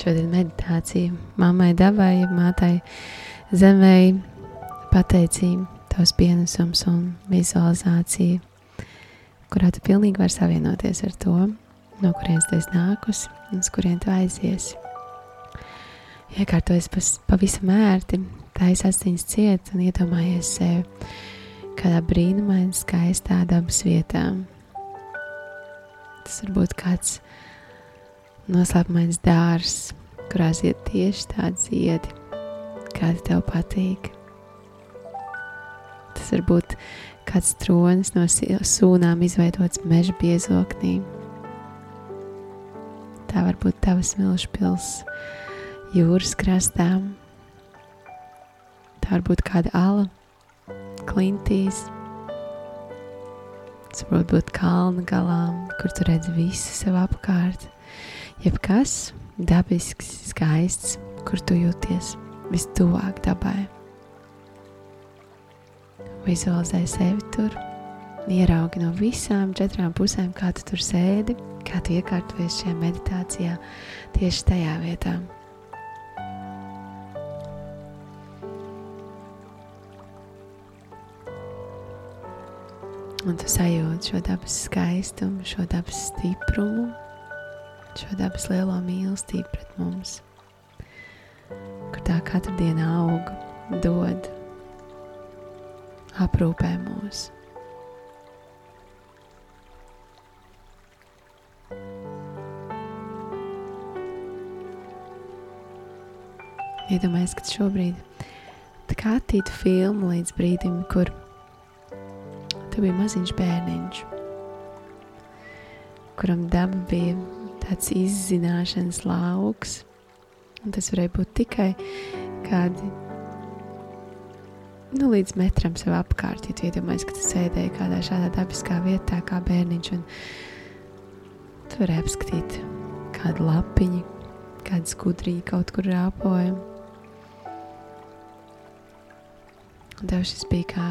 Šodien meditācija mammai dabai, mātai zemēji, pateicība, tavs pienesums un vizualizācija, kurā tu pilnīgi vari savienoties ar to, no kurienes tu esi nākusi un uz kurien tu aiziesi. Iekārtojies pavisam ērti, taisa asiņas ciet un iedomājies sevi kādā brīnumainā, skaistā dabas vietā. Tas var būt kāds noslēpumains dārzs, kurā zied tieši tādi ziedi, kādi tev patīk. Tas var būt kāds tronis no sūnām izveidots meža biezoknī. Tā var būt tavs milzu pils jūras krastā. Tā var būt kāda ala, klintīs. Tas var būt kalna galā, kur tu redzi visu sev apkārt jebkas dabisks, skaists, kur tu jūties vistuvāk dabai. Vizualizē sevi tur, ieraugi no visām četrām pusēm, kā tu tur sēdi, kā tu iekārtojies šajā meditācijā tieši tajā vietā. Un tu sajūti šo dabas skaistumu, šo dabas stiprumu, šo dabas lielo mīlestību pret mums, kur tā katru dienu aug, dod, aprūpē mūs. Iedomājieties, ka šobrīd tā kā attītu filmu līdz brīdim, kur tu biji maziņš bērniņš, kuram daba bija tāds izzināšanas lauks. Un tas varēja būt tikai kādi nu, līdz metram sev apkārt. Ja tu iedomājies, ka tu sēdēji kādā šādā dabiskā vietā, kā bērniņš, un tu vari apskatīt kādu lapiņu, kādu skudrīju kaut kur rāpoju. Un tev šis bija kā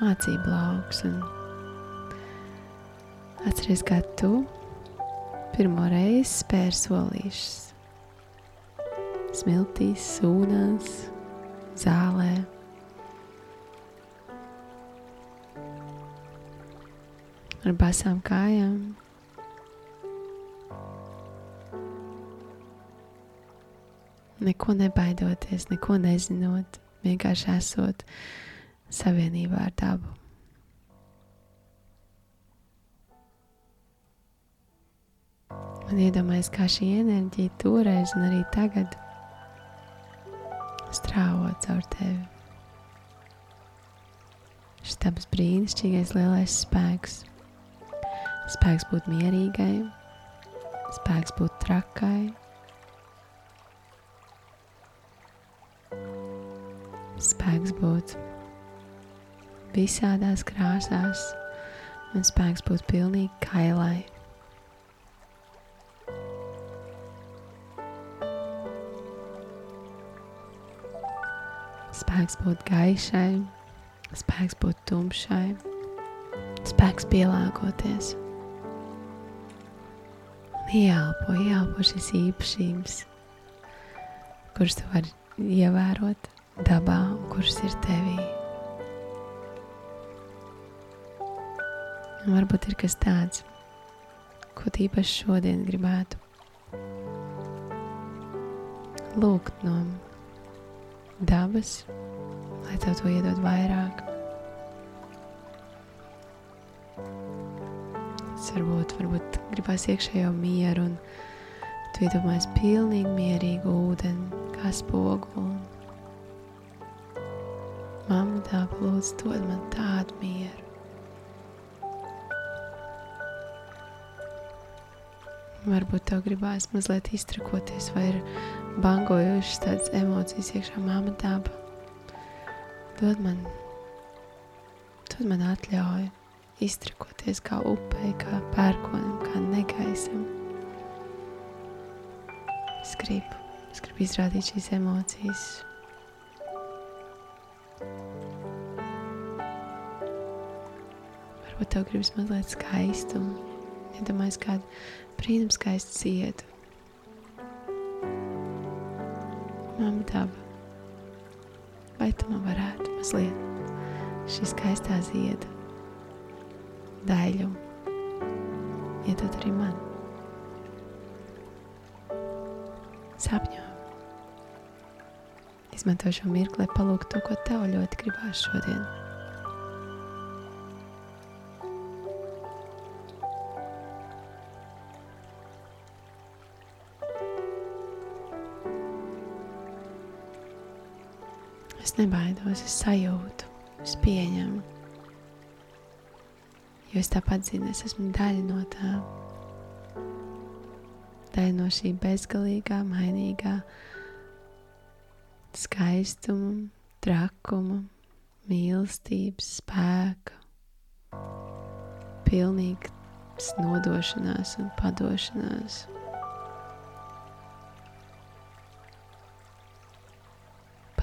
mācību lauks. Atceries, kā tu pirmo reizi spēr solīšus. Smiltīs, sūnās, zālē. Ar basām kājām. Neko nebaidoties, neko nezinot, vienkārši esot savienībā ar dabu. Un iedomājieties, kā šī enerģija toreiz un arī tagad strāvo caur tevi. Šis tāds brīnišķīgais lielais spēks. Spēks būt mierīgai, spēks būt trakai. Spēks būt visādās krāsās, un spēks būt pilnīgi kailai. Spēks būt gaišai, spēks būt tumšai, spēks pielāgoties. Ieelpo, ieelpo šīs īpašības, kuras tu vari ievērot dabā kuras ir tevī. Un varbūt ir kas tāds, ko tīpaši šodien gribētu lūgt no dabas, lai tev to iedod vairāk. Tas varbūt, varbūt gribās iekšējo mieru un tu iedomājies pilnīgi mierīgu ūdeni, kā spoguli. Mamma dāba lūdzu dod man tādu mieru. Varbūt tev gribās mazliet iztrakoties vai ir bangojošas tādas emocijas iekšā māma daba. Dod man, dod man atļauju iztrakoties kā upei, kā pērkonam, kā negaisam. Es gribu, es gribu izrādīt šīs emocijas. Varbūt tev gribas mazliet skaistumu. Iedomājies kādu brīnumu skaistu cietu mamma daba, vai tu man varētu mazliet šī skaistā zieda daļu iedot arī man? Sapņo. Izmanto šo mirkli, lai palūgtu to, ko tev ļoti gribās šodien. Es nebaidos, es sajūtu, es pieņemu. Jo es tāpat zinu, es esmu daļa no tā. Daļa no šī bezgalīgā, mainīgā skaistuma, trakuma, mīlestības, spēka, pilnīgas nodošanās un padošanās.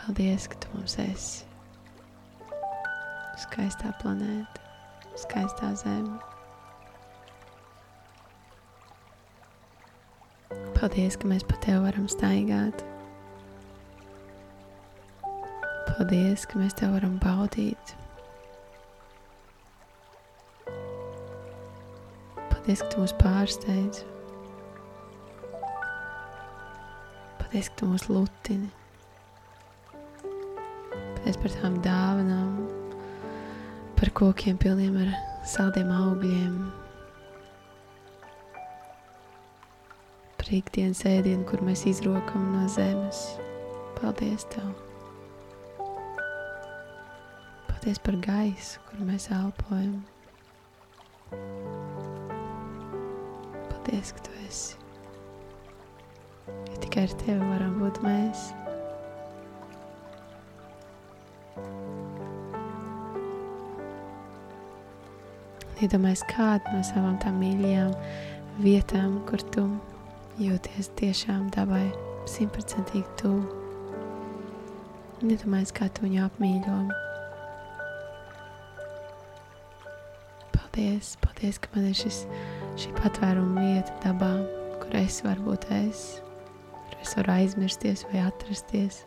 Paldies, ka tu mums esi. Skaistā planēta, skaistā zeme. Paldies, ka mēs pa tevi varam staigāt. Paldies, ka mēs tevi varam baudīt. Paldies, ka tu mūs pārsteidz. Paldies, ka tu mūs lutini. Paldies par tām dāvanām, par kokiem pilniem ar saldiem augļiem, par ikdienas ēdienu, kur mēs izrokam no zemes. Paldies Tev! Paldies par gaisu, kur mēs elpojam. Paldies, ka Tu esi. Ja tikai ar Tevi varam būt mēs. Iedomājies kādu no savām tām mīļajām vietām, kur tu jūties tiešām dabai simtprocentīgi tuvu. Iedomājies, kā tu viņu apmīļo. Paldies, paldies, ka man ir šis, šī patvēruma vieta dabā, kur es varu būt es, kur es varu aizmirsties vai atrasties.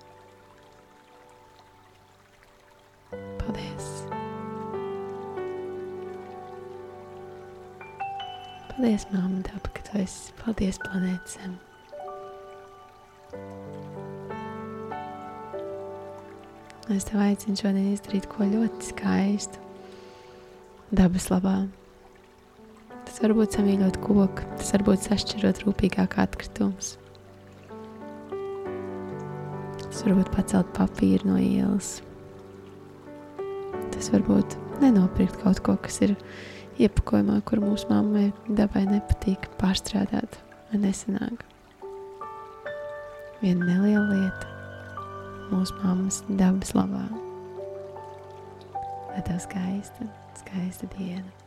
Paldies, māma, daba, ka tu esi. Paldies, planēta Zem. Es tev aicinu šodien izdarīt ko ļoti skaistu dabas labā. Tas var būt samīļot koku, tas var būt sašķirot rūpīgāk atkritumus. Tas var būt pacelt papīru no ielas. Tas var būt nenopirkt kaut ko, kas ir iepakojumā, kur mūsu mammai dabai nepatīk pārstrādāt vai nesanāk. Viena neliela lieta mūsu mammas dabas labā. Lai tev skaista, skaista diena!